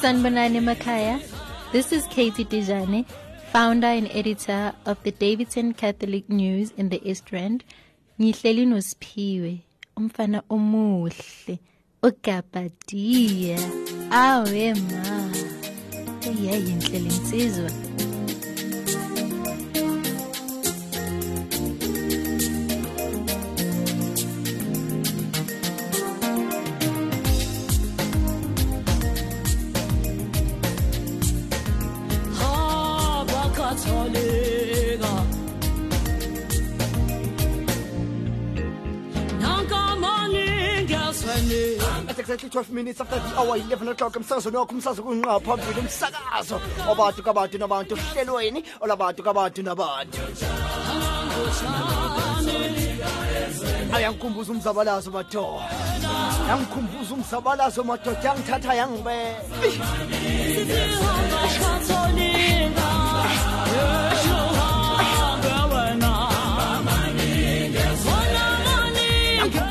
Sanbanani Makaya. This is Katie Dijane, founder and editor of the Daveyton Catholic News in the East Rand. Ngihleli noSiphiwe, umfana omuhle, ogabadiya. Awe ma. Uyayi inhle lensizwa. Exactly 12 minutes after the hour 11 o'clock umsakazo nokho umsakazo kunqa phambili umsakazo wabantu kabantu nabantu hlelweni olabantu kabantu nabantu. Ayangikhumbuza umzabalazo madoda yangikhumbuza umzabalazo madoda yangithatha yangibe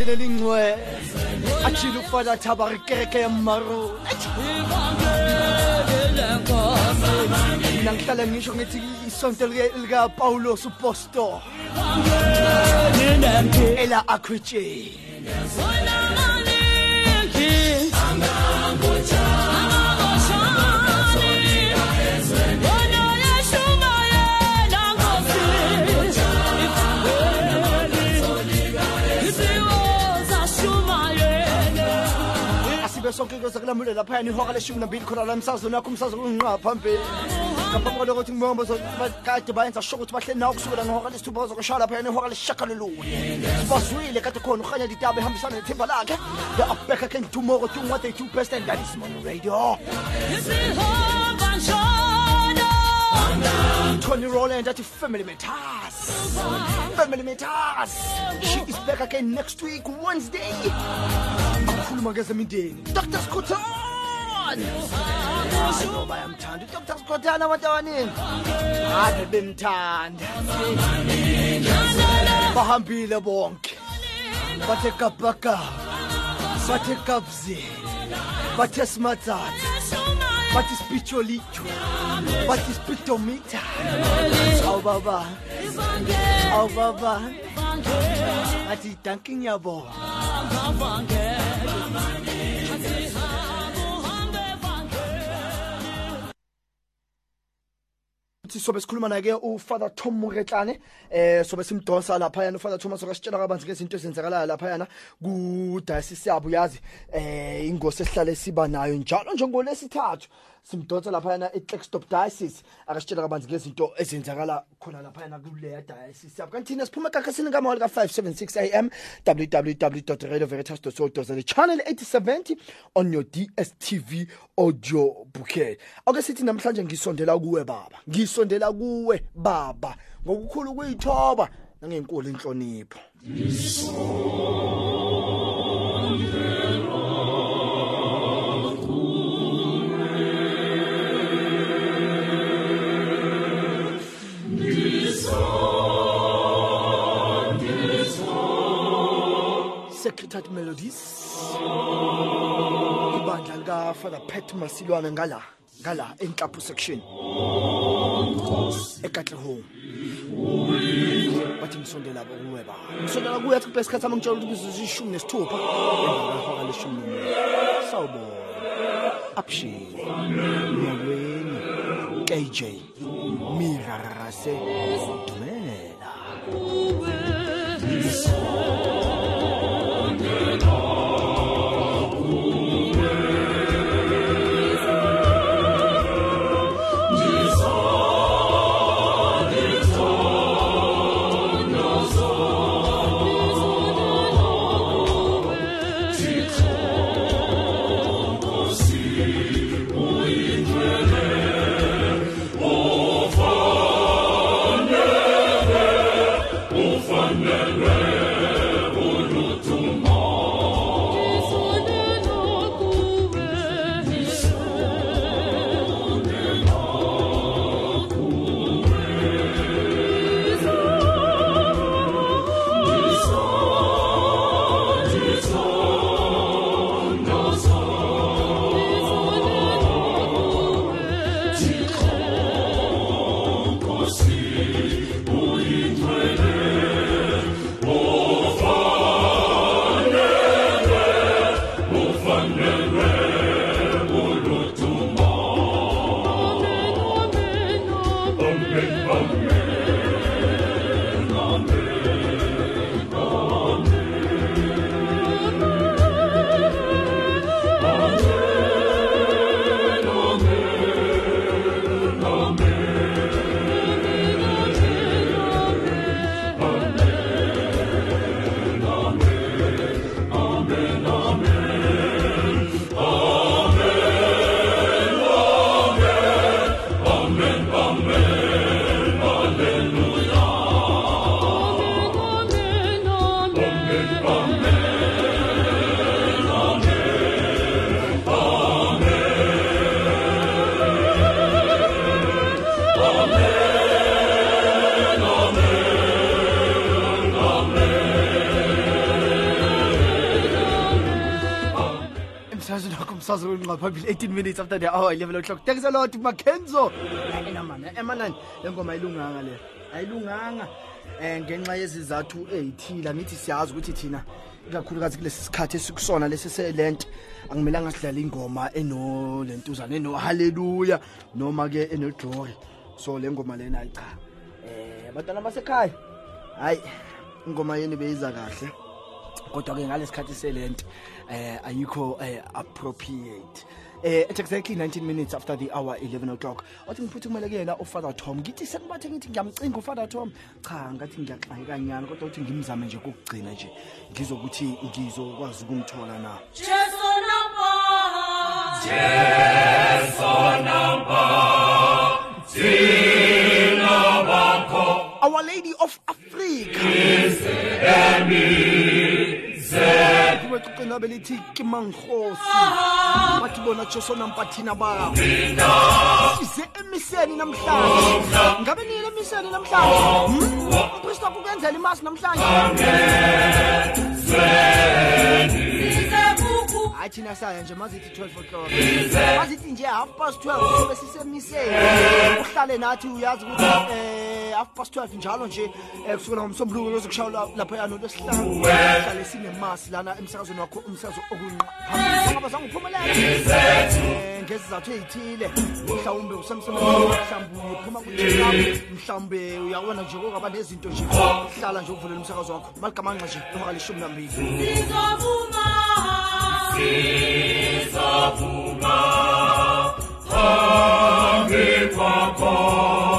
katolika lele lingcwe ajile ukufana thaba re kereke ya ngisho ngithi isonto likapawulos sonke kuze kulamulela laphayana ihora leshumi nambili khona la phambili. Ngaphambi ukuthi ngibombo kade bayenza sho ukuthi nawo kusukela lesithupha sibazwile kade khona ehambisana lakhe. Tomorrow doing what they do best and that is Tony Roland at Family Matters. Family Matters. She is back again next week, Wednesday. Akhuluma ngezemindeni. Dr. Scotton. Hayi bayamthanda uDr. Scotton abantu abaningi. Ave bemthanda. Bahambile bonke. Bathe kapaka. Bathe kabzi. Bathe smatsatsi. Bathi spirituality. Bathi speedometer. Awu baba. Awu baba. Athi danking yabo. Sithi sobe sikhuluma naye uFather Tom Muretlane eh sobe simdonsa lapha yana uFather Thomas okasitshela kabanzi ngezinto ezenzakalayo lapha yana ku diocese yabo yazi eh ingosi esihlale siba nayo njalo njengolesithathu simdonsa lapha yana eClickstop diocese akasitshela kabanzi ngezinto ezenzakala khona lapha yana kule diocese yabo kanti thina siphuma ekakasini kamawali ka 576 am www.radioveritas.co.za channel 870 on your DSTV audio bouquet. Ake sithi namhlanje ngisondela kuwe baba. Ngisondela kuwe baba. Ngokukhulu kuyithoba nangenkulu inhlonipho. Secretary melodies ibandla lika father pet masilwane ngala ngala enhlaphu section. Ekatlehong bathi ngisondela kuwe ba ngisondela kuwe athi kuphela isikhathi sami ngitshela ukuthi kuzuza ishumi nesithupha. Emva kwehora leshumi nomunye sawubona apshile molweni kj mirarase dumela umsazi wenqa phambili 18 minutes after the hour 11 o'clock. Thanks a lot makenzo ena mana emanani le ngoma ayilunganga le. Ayilunganga. Um ngenxa yezizathu eyithile ngithi siyazi ukuthi thina ikakhulukazi kulesi sikhathi esikusona lesi selent akumelanga sidlale ingoma enolentuzana enohaleluya noma-ke enoglory so le ngoma lena hayi cha. Um abantwana basekhaya hayi ingoma yeni beyiza kahle kodwa-ke ngalesikhathi selent eh ayikho eh, appropriate. Eh at exactly 19 minutes after the hour 11 o'clock. Othi ngiphuthumele kuyena ufather tom. Ngithi sekubathe ngithi ngiyamcinga ufather tom. Cha ngathi ngiyaxakanyana kodwa uthi ngimzame nje kokugcina nje. Ngizokuthi ngizokwazi ukumthola na? Jesu namba. our lady of africa becocena belithi ke manghosi bathi bona jesu nampathina babo. Size emiseni namhlanje. Ngabe niyele emiseni namhlanje? Hmm? umpristi wakho ukenzela imasi namhlanje. Sizebuku. hayi thina saya nje mazithi 12 o'clock. Mazithi nje half past 12 sobe sisemiseni. Uhlale nathi uyazi ukuthi eh half past 12 njalo nje eh, kusukela ngomsombuluko kuzokushaya lapha yana sinemasi lana emsakazweni wakho umsakazo okunqa zange uphumelele. Eh, ngezizathu ezithile. Mhlawumbe usemsebenzini mhlawumbe uphuma kucheck mhlawumbe uyabona nje kokaba nezinto nje. Hlala nje uvulela umsakazo wakho. Maligamanxa nje ihora leshumi nambili Sizovuma. Ngokwethembu.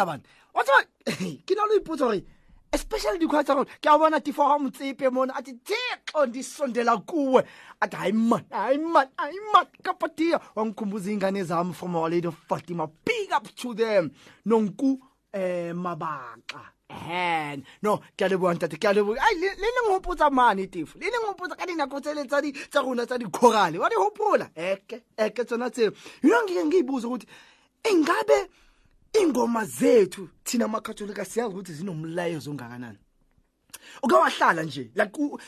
Hela bana wa tseba ke na le ipotsa gore especially dikhwa tsa rona ke a bona tifo ga motsepe mona ati thixo ndisondela kuwe. Athi hayi man hayi man hayi man kapatia wangikhumbuza iy'ngane zami from our lady of fatima big up to them. Nonku eh mabaxa hen no ke a leboga ntate ke a leboga ai le ne ngopotsa mane tifo le ne ngopotsa ka dinako tsele tsa rona tsa dikhorale wa di hopola? Eke eke tsona tseo. You know ngike ngiyibuza ukuthi ingabe ingoma zethu thina amakatholika siyazi ukuthi zinomlayezo ongakanani uke wahlala nje like u-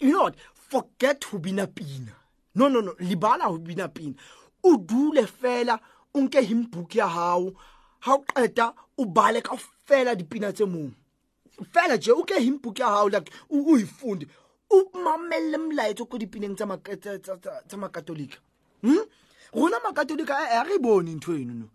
you know what forget ho bina pina no no no libala ho bina pina o dule fela o nke himbook ya hao ha o qeta o bale ka fela dipina tse mong fela je o ke himbook ya hao like o o ifunde o mamelle molaetso ko dipineng tsa maka- tsa- tsa- tsa tsa makatolika hm rona makatolika a re bone ntho eno no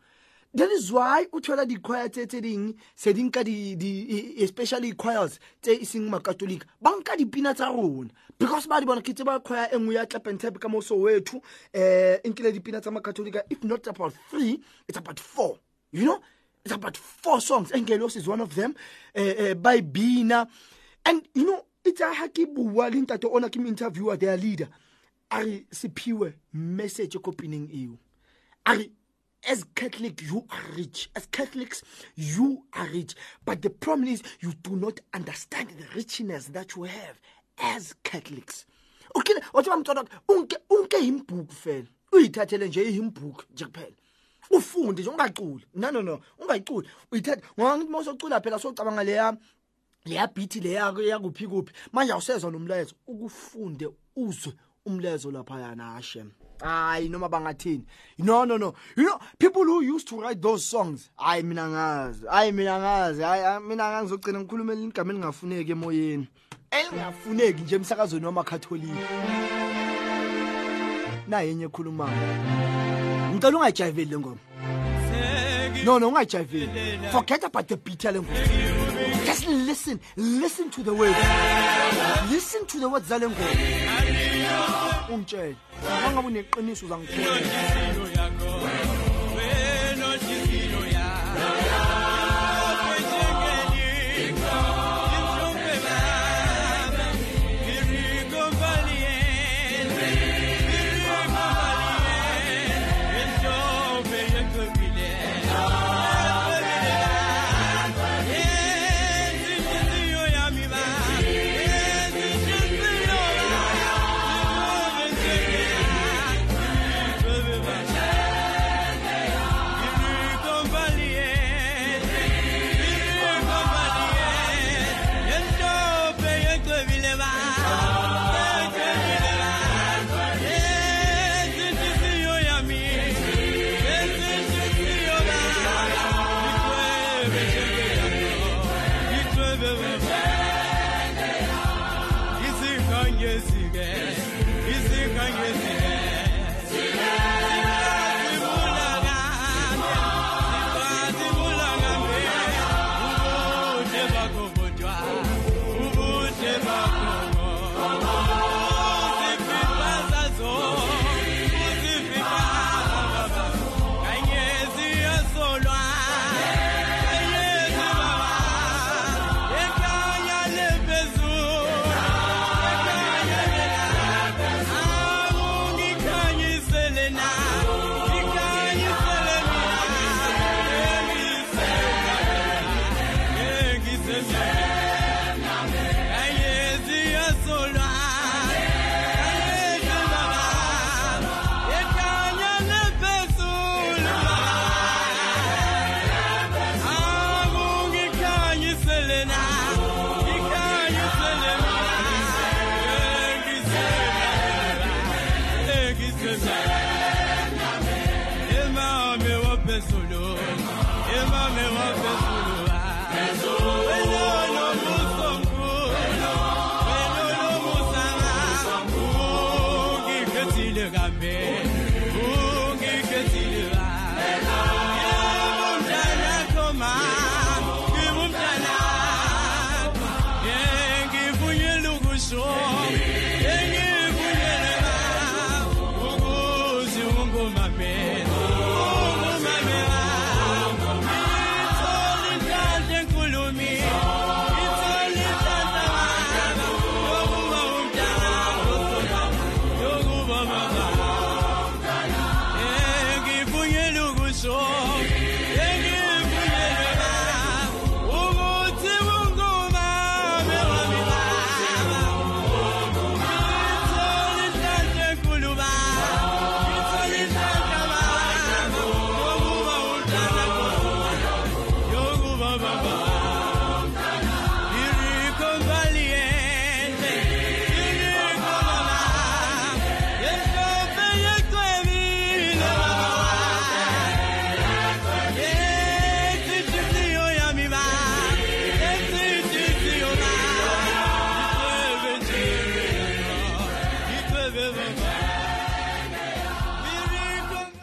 that is why o thola di-choir tse tse ding se di nka di, e- especially choirs tse e seng makatolika ba nka dipina tsa rona. Because ba di bona ke tseba choir e nngwe ya tlapentep ka mo sowetho um nkile dipina tsa makatolika if not about three it's about four you know? It's about four songs. Engelos is one of them um ba e bina. And you know itse ha ke bua le ntate ona ke mo interviewer their leader a re sephiwe message ko pineng eo. A re as catholic you are rich. As catholics you are rich. But the problem is you do not understand the richness that you have as catholics. Okay o tseba mtswana unke unke himbook fela. Uyithathele nje ihimbook nje kuphela. Ufunde nje ungaculi. No no no ungayiculi uyithathe ngoba mawusocula phela socabanga leya leya beat leya yakuphi kuphi manje awusezwa nomlayezo. Ukufunde uzwe umlezo lapha yana Hashem Ah, hayi noma bangathini no no no. You know people who used to write those songs hayi mina ngazi hayi mina ngazi hayi mina ngangizogcina ngikhuluma igama elingafuneki emoyeni. Elingafuneki nje emsakazweni wamakatholika naye enye ekhulumayo ngicela ungayijayiveli le ngoma. No no ungayijayiveli forget about the beat yale just listen listen to the words. Listen to the words zale ngoma ungitshele mangabe uneqiniso uzangithola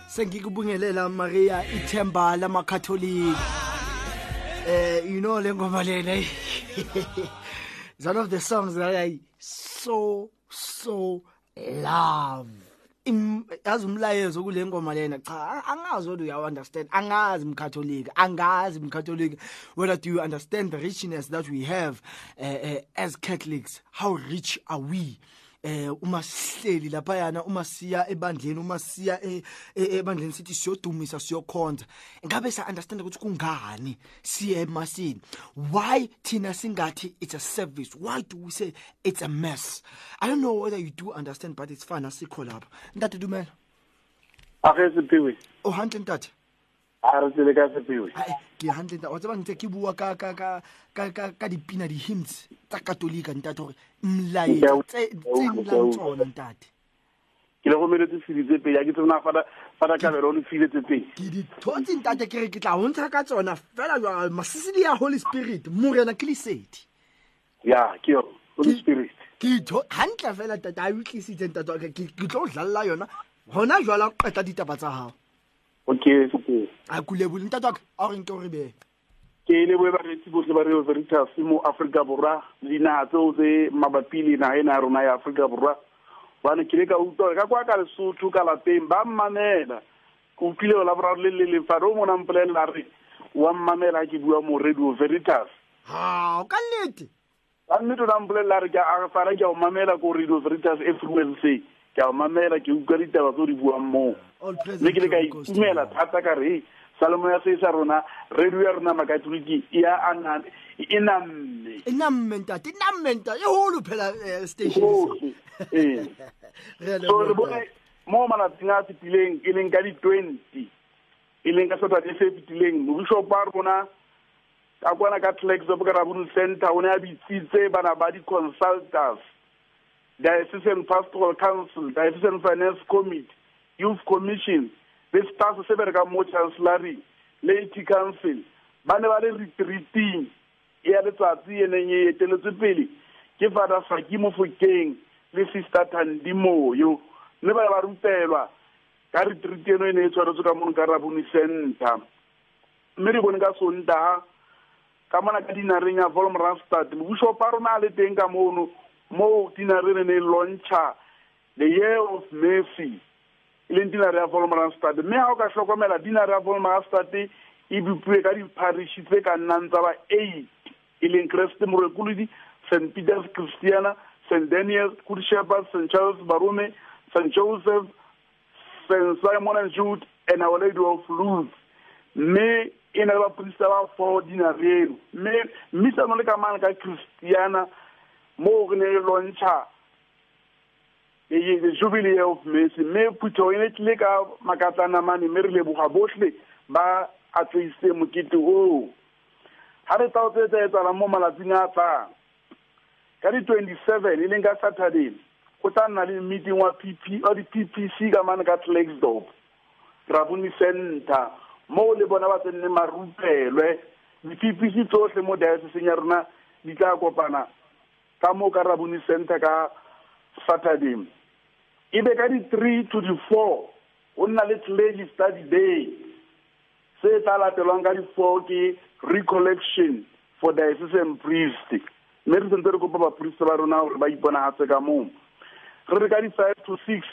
sengikubingelela maria ithemba lamakatholika eh you know le ngoma lena it's one of the songs that i so so love. Im- yazi umlayezo kule ngoma lena cha angazi whether you understand angazi mkatholika angazi mkatholika whether do you understand the richness that we have uh, uh, as catholics how rich are we? Eh uma sihleli lapha yana uma siya ebandleni uma siya e- e- ebandleni sithi siyodumisa siyokhonza. Ngabe sa understand ukuthi kungani siye emasini? Why thina singathi it's a service? Why do we say it's a mess? I don't know whether you do understand but it's fun asikho lapha ntate dumela. A ge sepiwe o hantle ntate. A re tsele ka sepiwe ai ke hantle ntate. Wa tseba ntse ke bua ka ka ka ka ka ka dipina di hymns tsa katolika ntate hore mlaetsa tse nlang tsona ntate. Ke le go meletse fili tse pedi a ke tsena fada fada kabelo o le file tse pedi. Ke di thotse ntate ke re ke tla ntsha ka tsona fela jwa masisidi ya holy spirit morena ke lesedi. Ya ke yo holy spirit. ke hantle fela ntate a utlwisitse ntate ke tlo o dlalla yona. Hona jwala o qeta ditaba tsa hao okay a kulebole ntate wa ka a gore re nke gore re behe ke leboe baretsi botlhe ba reo veritas mo aforika borwa dinaga tseo tse mabapi le naga ena ya rona ya aforika borwa. Bane ke le ka utlwa ka kwa ka lesotho ka lapeng ba mmamela. Ke utlwile la laboraro le le fa re o mona mpolelela re wa mmamela ke bua mo radio veritas. Ha ka nnete. Ka nnete o na mpolelela re ke a fara ke a o mamela ko radio veritas everywhere say ke a o mamela ke utlwa ditaba tse o di buang moo mme ke le ka itumela thata ka re "Hey, salomo ya se sa rona radio ya rona makatoliki e a ana e namme e namme ntate e namme ntate. E holo phela eh, station a so re bone mo malatsing a fetileng e leng ka di-twenty e leng ka saturday se fetileng mobishop wa rona ka kwana ka tlaxop ka rabon center o ne a bitsitse bana ba di-consultors diocesan pastoral council diocesan finance committee youth commission le staff se bereka mo chancellery lady council ba ne ba le retreating. E ya letsatsi e neng e eteletswe pele ke fada saki mofokeng le sister thandi moyo. Mme ba ne ba rutelwa ka retreat eno e ne e tshwaretswe ka mono ka rabone center mme re bone ka sontaga ka mona ka dinareng ya volmrastad mobusopa rona a le teng ka mono mo dinare ne e launcha the year of mercy e leng dinare ya volmrastad mme ga o ka tlhokomela dinare ya volmrastad e bipue ka diparishi tse ka nnang tsa ba eight. E leng creste morekolodi st peters christiana st daniel good shepherd st charles barome st joseph st simon and jude and our lady of lourdes. Mme e na le baporista ba four dinare eno. Mme mmisano le kamane ka christiana mo re ne e lontšha the jubilee of mercy. Mme phutho e ne tlile ka makatlana mane mme re leboga botlhe ba atleise mokete oo. Ga re tao tse tsa etsalang mo malatsing a tlang ka di-twenty seven e leng ka saturday go tla nna le meeting wa di-p p c ka mane ka tlaxdop raboni center mo le bona ba tsenne marupelwe. Di-p p c tsotlhe mo dioceseng ya rona di tla kopana ka mo ka rabone center ka saturday e be ka di-three to di-four go nna le clergy study day se tla latelwang ka di-four ke recollection for diocesan priest. Mme re sentse re kopa baporiste ba rona gore ba iponagatse ka moo. Re re ka di-five to six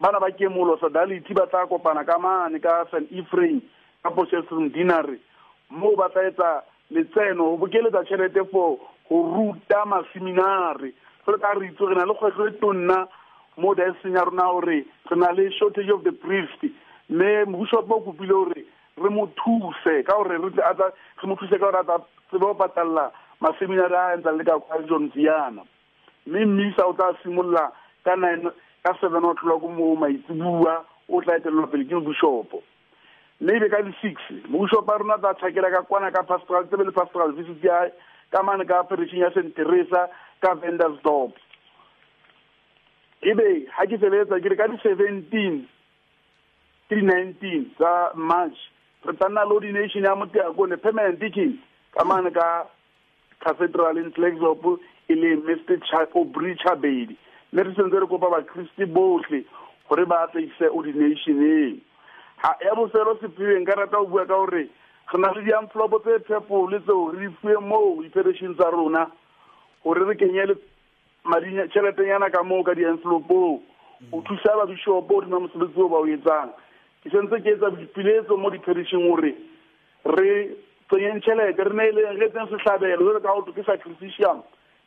bana ba kemolo sodality ba tla kopana ka mane ka st ephraim ka potchefstroom dinary moo ba tla etsa letseno go bokeletsa tšhelete for go ruta go le ka re itse re na le kgwetlho e tonna mo dioceseng ya rona gore re na le shortage of the priest. Mme mobušopo o kopile gore re mo thuse ka gore re mo thuse ka gore a tla tsebe go patalela maseminary a entsa le ka kwa john ziana mme mmisa o tla simolola ka nine ka seven o'clock mo maitsebua o tla etelelwa pele ke mobušopo mme ebe ka di-six mobušopo a rona tla thakela ka kwana ka pastoral tsebe le pastoral visit ya ka mane ka operation ya st teresa ka vendersdorp ebe ga ke feletsa ke re ka di-seventeen ke di-nineteen tsa march re tla nna le ordination ya moteakone permanent teaching ka mane ka cathedral in tlaxop e le mr obri chabedi. Mme re sentse re kopa bakristi botlhe gore ba atleise ordination eo. Ha- ya bofelo sephiweng ka rata go bua ka gore re na le di-envelope tse purple tseo re di fuwe moo di-federation tsa rona gore re kenye madinya- tšheletenyana ka moo ka di-envelopong o thusa babishopo o dima mosebetsi o ba o etsang. Ke sentse ke etsa dipiletso mo di-federation gore re tsenyeng tšhelete re neeleng re etseng sehlabelo. Jale ka goto ke sacrificium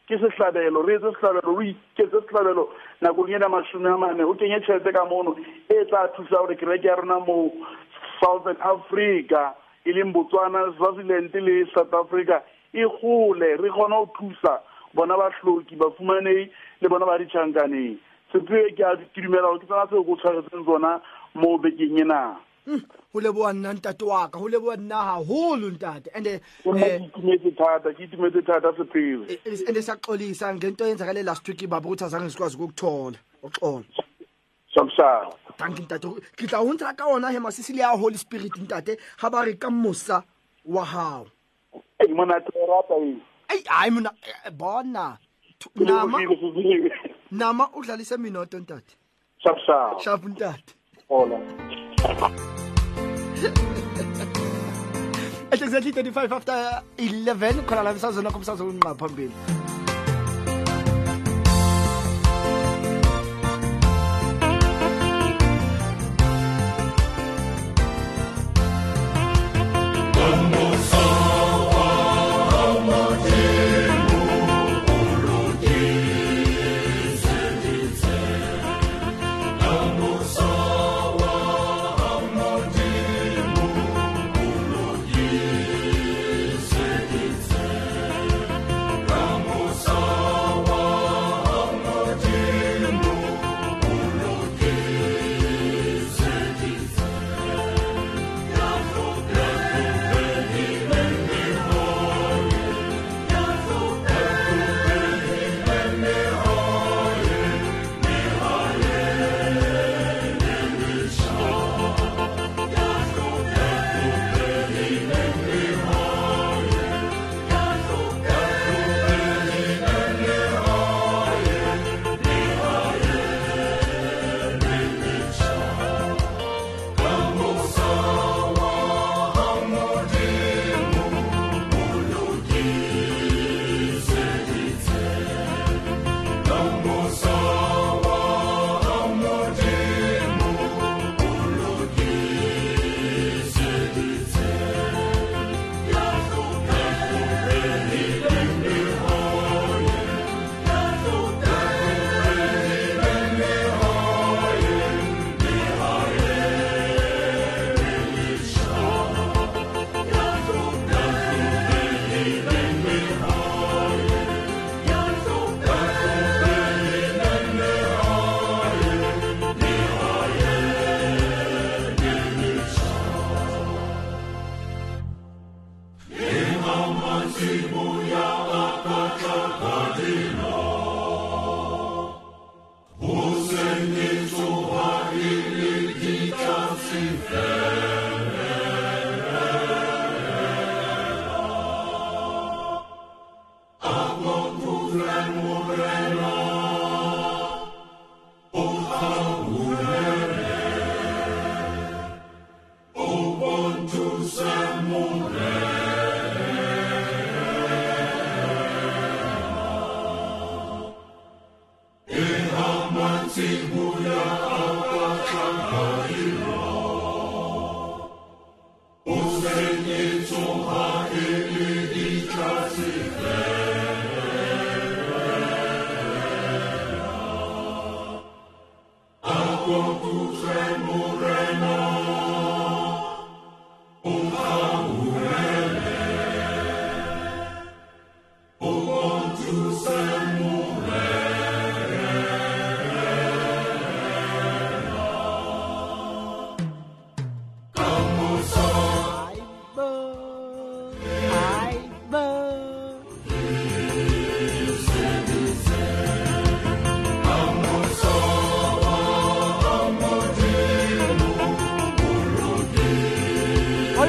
ke sehlabelo re etse sehlabelo re iketse sehlabelo nakong ena masome a mane. O kenye tšhelete ka mono e tla thusa gore kereke ya rona mo southern africa e leng botswana swaziland le south africa e gole re kgona go thusa bona bahloki bafumanei le bona ba ditšhankaneng sepeo ke a ke dumela gore ke tsena seo ko tshwaretseng tsona mo bekeng enang ho leboa nna ntate wa ka ho leboa nna haholo ntate. And eh, ke itumetse thata ke itumetse thata sepheo. and siyaxolisa ngento eyenzakale last week baba ukuthi azange sikwazi ukukuthola uxolo shapshap thank ntate. Ke tla ho ntsha ka ona he masisi le ya holy spirit ntate ha ba re ka mosa wa hao. Ei monate o rata e eyi hayi mina eh, bona. Nama nama udlalisa minoto ntate shapshap shap ntate hola. It's exactly 35 after 11 khona la msazweni wakho msazweni unqa phambili.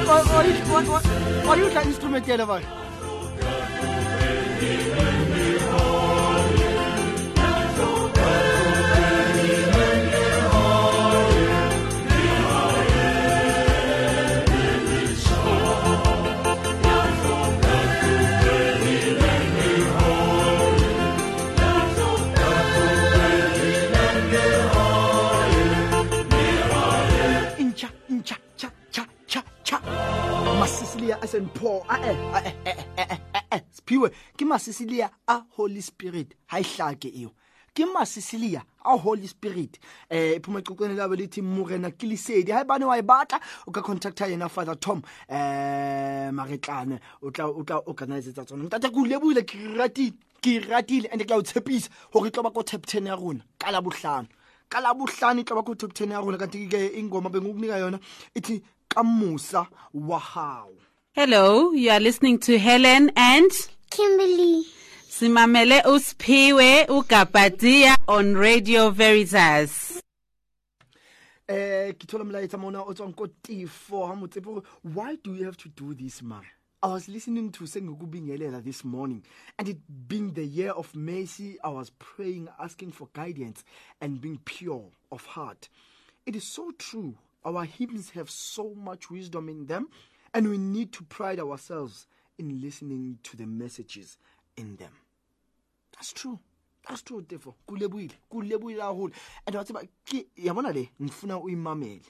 Ngaphambili ayudla instrumentele bani st paul ae ae, ae, ae, ae, sephiwe ke masisilia a holy spirit. Ha e hlake eo. Ke masisilia a holy spirit. Eh iphuma ixoxweni labo lithi morena ke lesedi ha ebane wa e batla o ka contacta yena father tom. Eh maretlane o tla o organisetsa tsona. Ntate ke o lebohile ke ratile ke ratile and ke tla o tshepisa hore e tlo ba ko top 10 ya rona ka la bohlano ka la bohlano e tlo ba ko top 10 ya rona kanti ke ingoma bengukunika yona ithi kamusa wa hao Hello, you are listening to Helen and Kimberly. Simamele Uspiwe Ukapatia on Radio Veritas. eh ke thola molaetsa mona o tswang ko tifo ha motsepe why do you have to do this man I was listening to Sengukubingelela this morning, and it being the year of mercy, I was praying, asking for guidance, and being pure of heart. It is so true. Our hymns have so much wisdom in them, and we need to pride ourselves in listening to the messages in them. That's true. That's true, therefore. Kulebuyile, kulebuyile kakhulu. And wathi ba yabona le ngifuna uyimamele.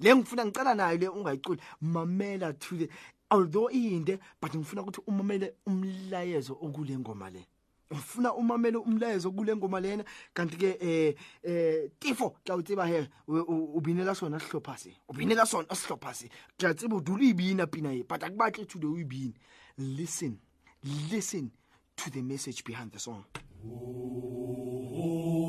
Le ngifuna ngicela nayo le ungayiculi mamela to the although iyinde but ngifuna ukuthi umamele umlayezo okule ngoma le. Ngifuna umamele umlayezo kule ngoma lena kanti ke eh eh tifo tla utsiba he o binela sona sihlopha se. O binela sona sihlopha se. Tla tsiba udula ibina pina e but akubatle to the uyibini. Listen. Listen to the message behind the song. Oh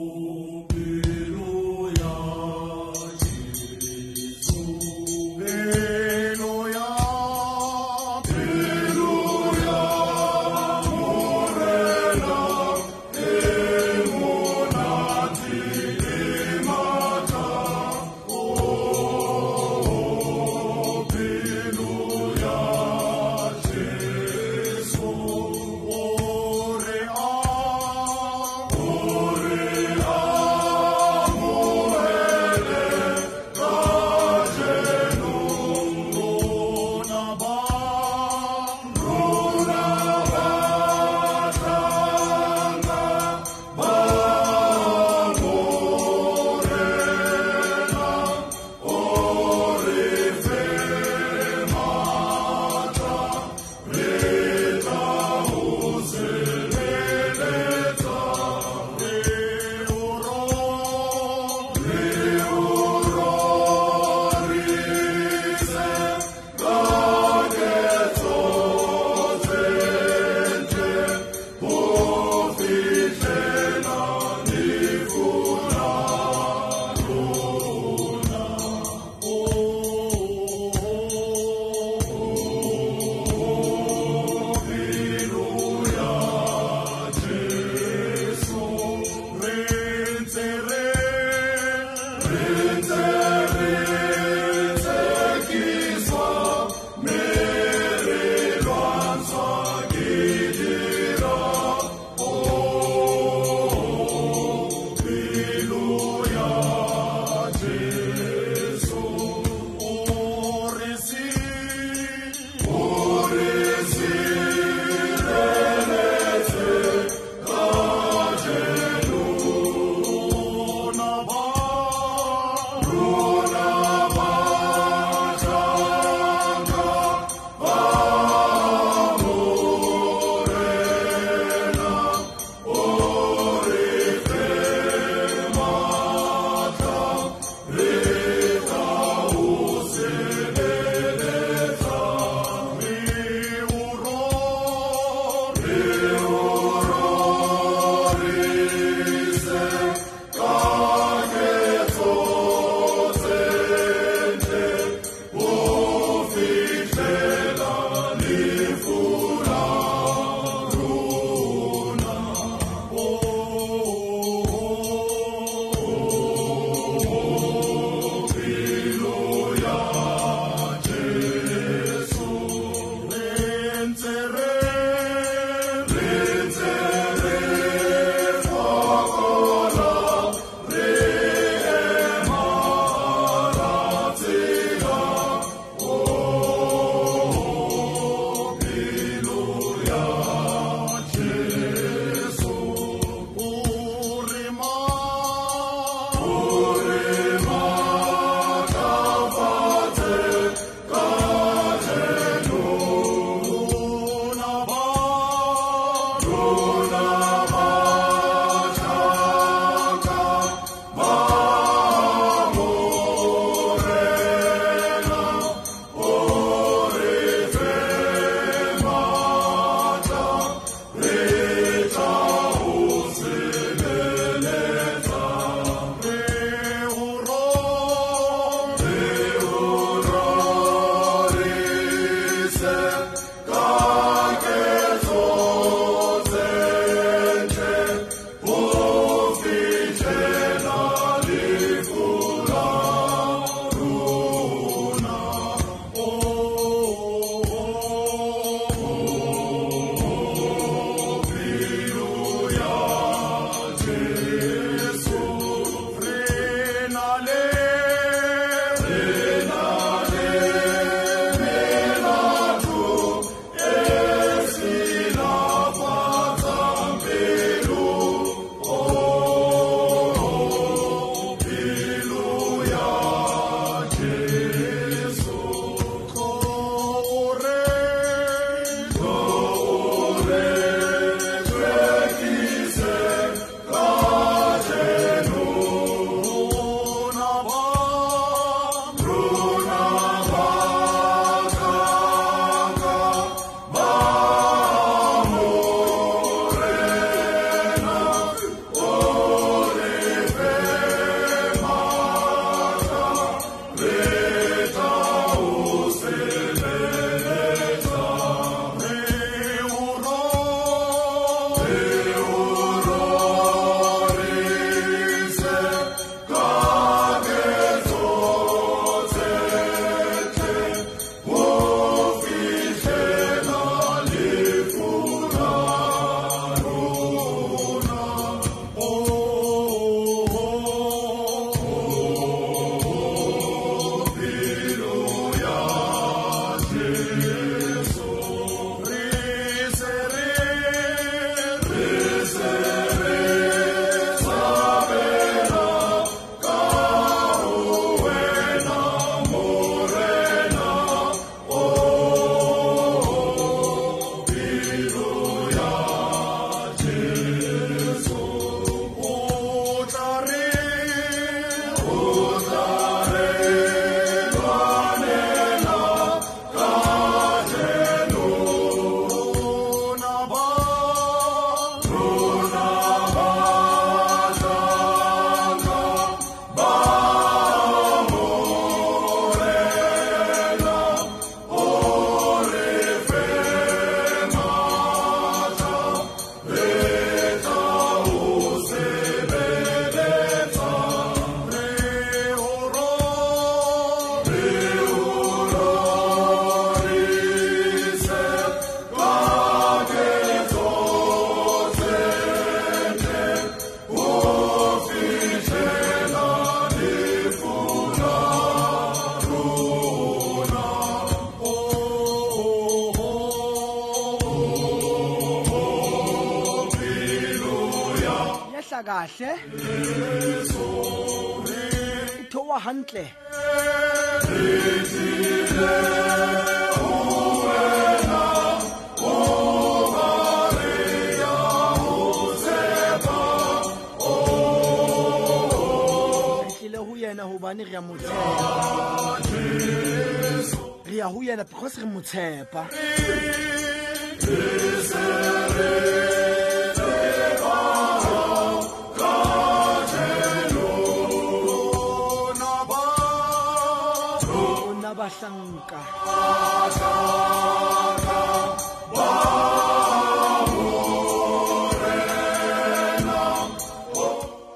ona bahlanka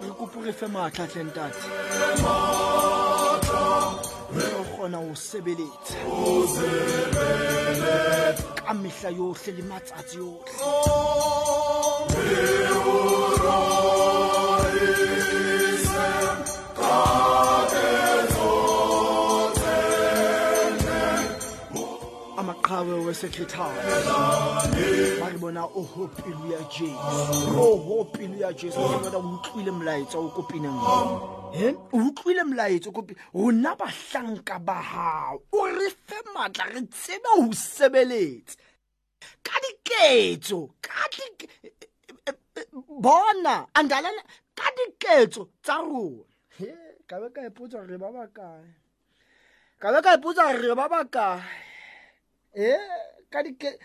re kopo re fe matla tlentate re kgona ho sebeletsa ka mehla yohle le matsatsi yohle amaqhawe wesekretari ba re bona o ho pelo ya jesu o ho pelo ya jesu ke bona o utlwile molaetsa o ko pineng e o utlwile molaetsa o ko pi- rona bahlanka ba hao o re fe matla re tsebe ho sebeletsa ka diketso ka di bona andalana ka diketso tsa rona He, ka be ka ipotsa re ba bakae? Ka be ka ipotsa re ba bakae? e ka ke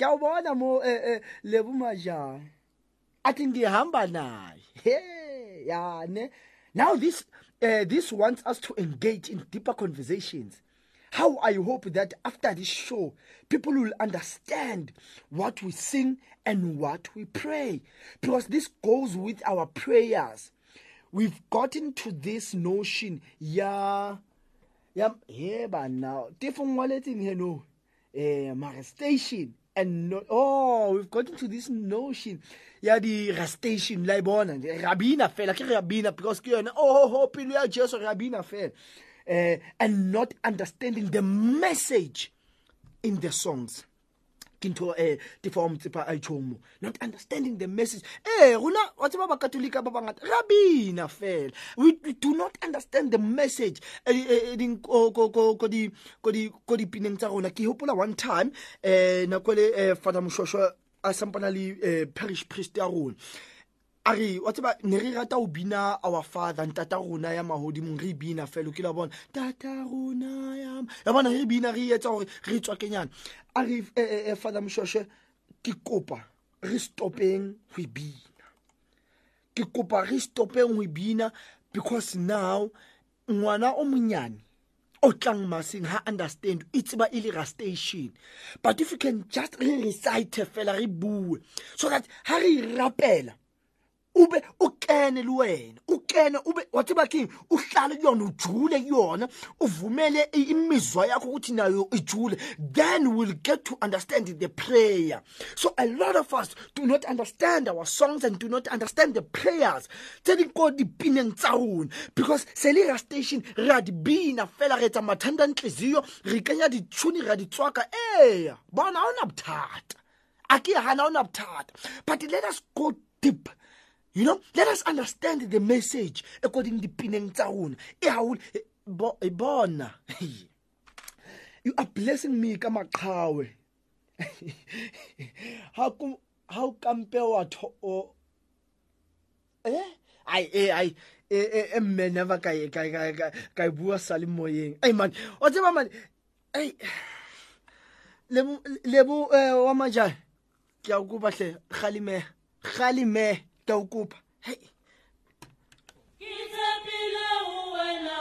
a o bona mo lebu majane athi ngihamba naye. He, yane now this uh, this wants us to engage in deeper conversations. How i hope that after this show people will understand what we sing and what we pray. Because this goes with our prayers. We've gotten to this notion yeah ya he bana tifong waletseng he no. Eh mara station and no, oh we've gotten to this notion. Ya di station la e bona rabina fela ke rabina because ke yona oh ho pelo ya Jesu rabina fela eh and not understanding the message in the songs kintho eh, um tiform tsepa a tšhomo not understanding the message. Eh, ee rona wa tseba bakatolika ba bangata ra bina fela. We do not understand the message ko dipineng tsa rona. Ke hopola one time eh, um nako le um fata moshwashwa a sampana le um parish priest ya rona a re wa tseba ne re rata ho bina our father ntata rona ya mahodimong re bina fela ke la bona. Tata rona ya ma-" ya bona re bina re etsa gore re tswa kenyana. A re eh, eh, eh, father moshoshe ke kopa re stopeng ho e bina. Ke kopa re stopeng ho e bina because now ngwana o monyane o tlang maseng ha understand e tseba e le ra station. But if you can just re recite fela re bue. So that ha re e rapela ube o kene le wena o kene ube wa tseba keng o hlale kuyona ujule kuyona uvumele imizwa yakho ukuthi nayo ijule. Then we'll get to understand the prayer. So a lot of us do not understand our songs and do not understand the prayers. Tse di ko dipineng tsa rona because se le ra station re a di bina fela re etsa mathanda ntliziyo re kenya ditšhuni re a di tswaka. Eya bona ha ona bothata. A ke hana ha ona bothata. But let us go deep you know let us understand the message according dipineng tsa rona e haholo e bo- e bona. You are blessing me ka maqhawe. Ha ku ha o kampe wa tho o eh? Ai eh ai eh eh eh, mme never ka ka ka ka ka bua sa le moyeng. Ai man o tseba man ai lebu lebu eh, wa majai ke a o kopa hle kgalime. utawukupha heyi ngitsembile uwena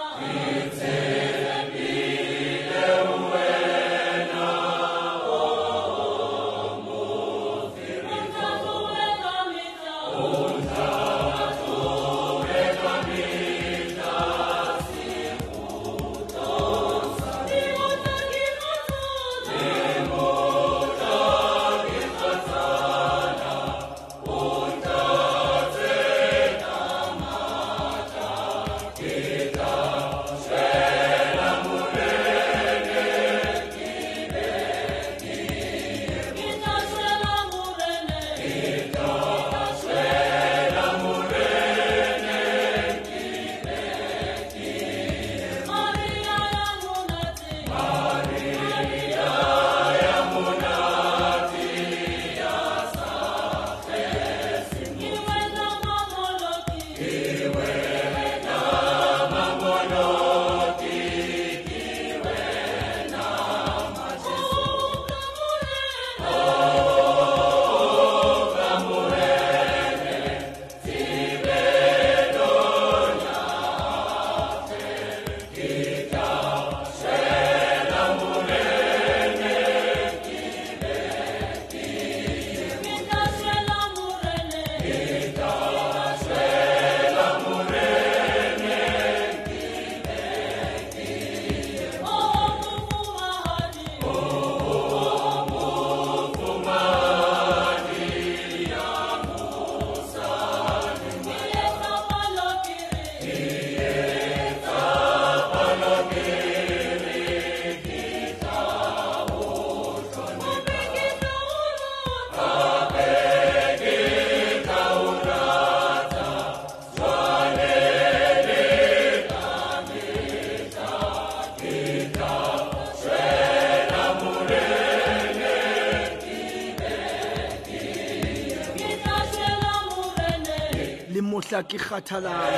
mohla ke kgathalang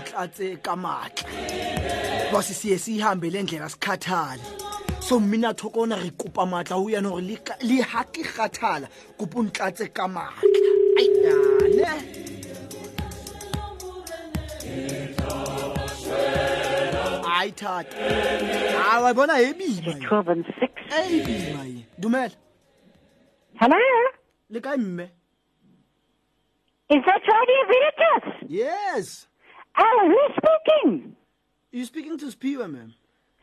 ntlatse ka matla. Bose siye siyihambe le ndlela sikhathale. So mmina thokona re kopa matla ho yana hore le ha ke kgathala ntlatse ka matla. Hayi thata. A wa bona. 12 and 6. boima dumela. Hello? le kae mme Is that Radio Veritas? Yes Oh, who's speaking? You're speaking to Sphiwe ma'am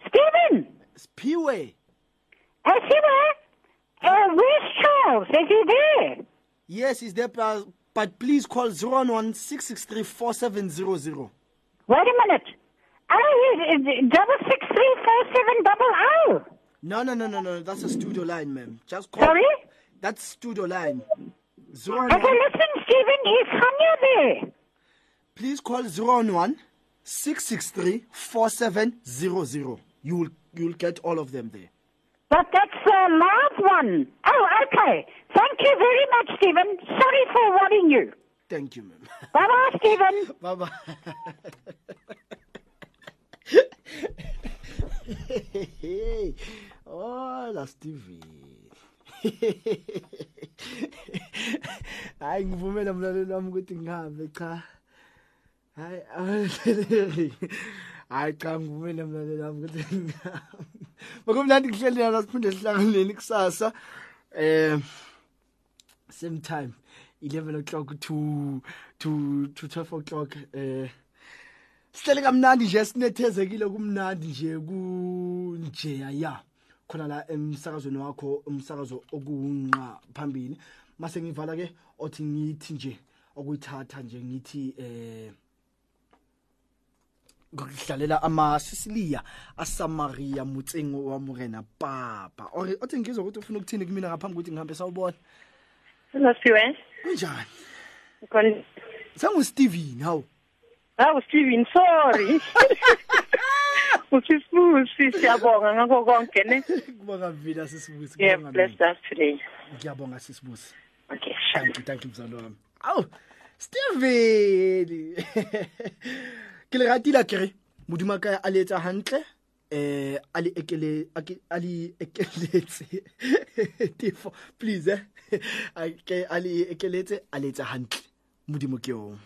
Stephen? Sphiwe Oh, Stephen? Uh, where's Charles? Is he there? yes he's there but, but please call 011 663 4700 Wait a minute. Oh, he's uh, double six three four seven double O. no no no no no that's a studio line ma'am just call Sorry? that's studio line Okay, 011 listen, Stephen, is Hanya there? Please call 011 663 4700 you will you'll get all of them there But that's a live one. Oh, okay. Thank you very much, Stephen. Sorry for worrying you. thank you ma'am Bye-bye, Stephen. Bye bye. oh, Hola Stevie. Hayi ngivumela mlaleli wami ukuthi ngihambe cha. Hayi awuhleli. Hayi cha ngivumela mlaleli wami ukuthi ngihambe. Bakumnandi kuhleli nalo siphinde sihlanganeni kusasa. Eh same time 11 o'clock to to to 12 o'clock eh sihlele kamnandi nje sinethezekile kumnandi nje kunje ya khona la emsakazweni wakho umsakazo okunqa phambili mase ngivala ke othi ngithi nje okuyithatha nje ngithi eh ngokudlalela amasisilia asamaria mutsengo wa morena papa or othi ngizwe ukuthi ufuna ukuthini kumina ngaphambi ukuthi ngihambe sawubona Hello, Steven. kunjani Kon- sengusteven hawu Hawu Steven, sorry. Usisibusi siyabonga ngakho konke ne. kubonga vila sisibusi Yeah, kubonga blessed mina. us today. ngiyabonga sisibusi Okay, thank you thank you mzalo wami awu steven ke le ratile kere modimo ka a letsa hantle eh a le ekele a le ekeletse tifo please eh a ke a le ekeletse a letsa hantle modimo ke yong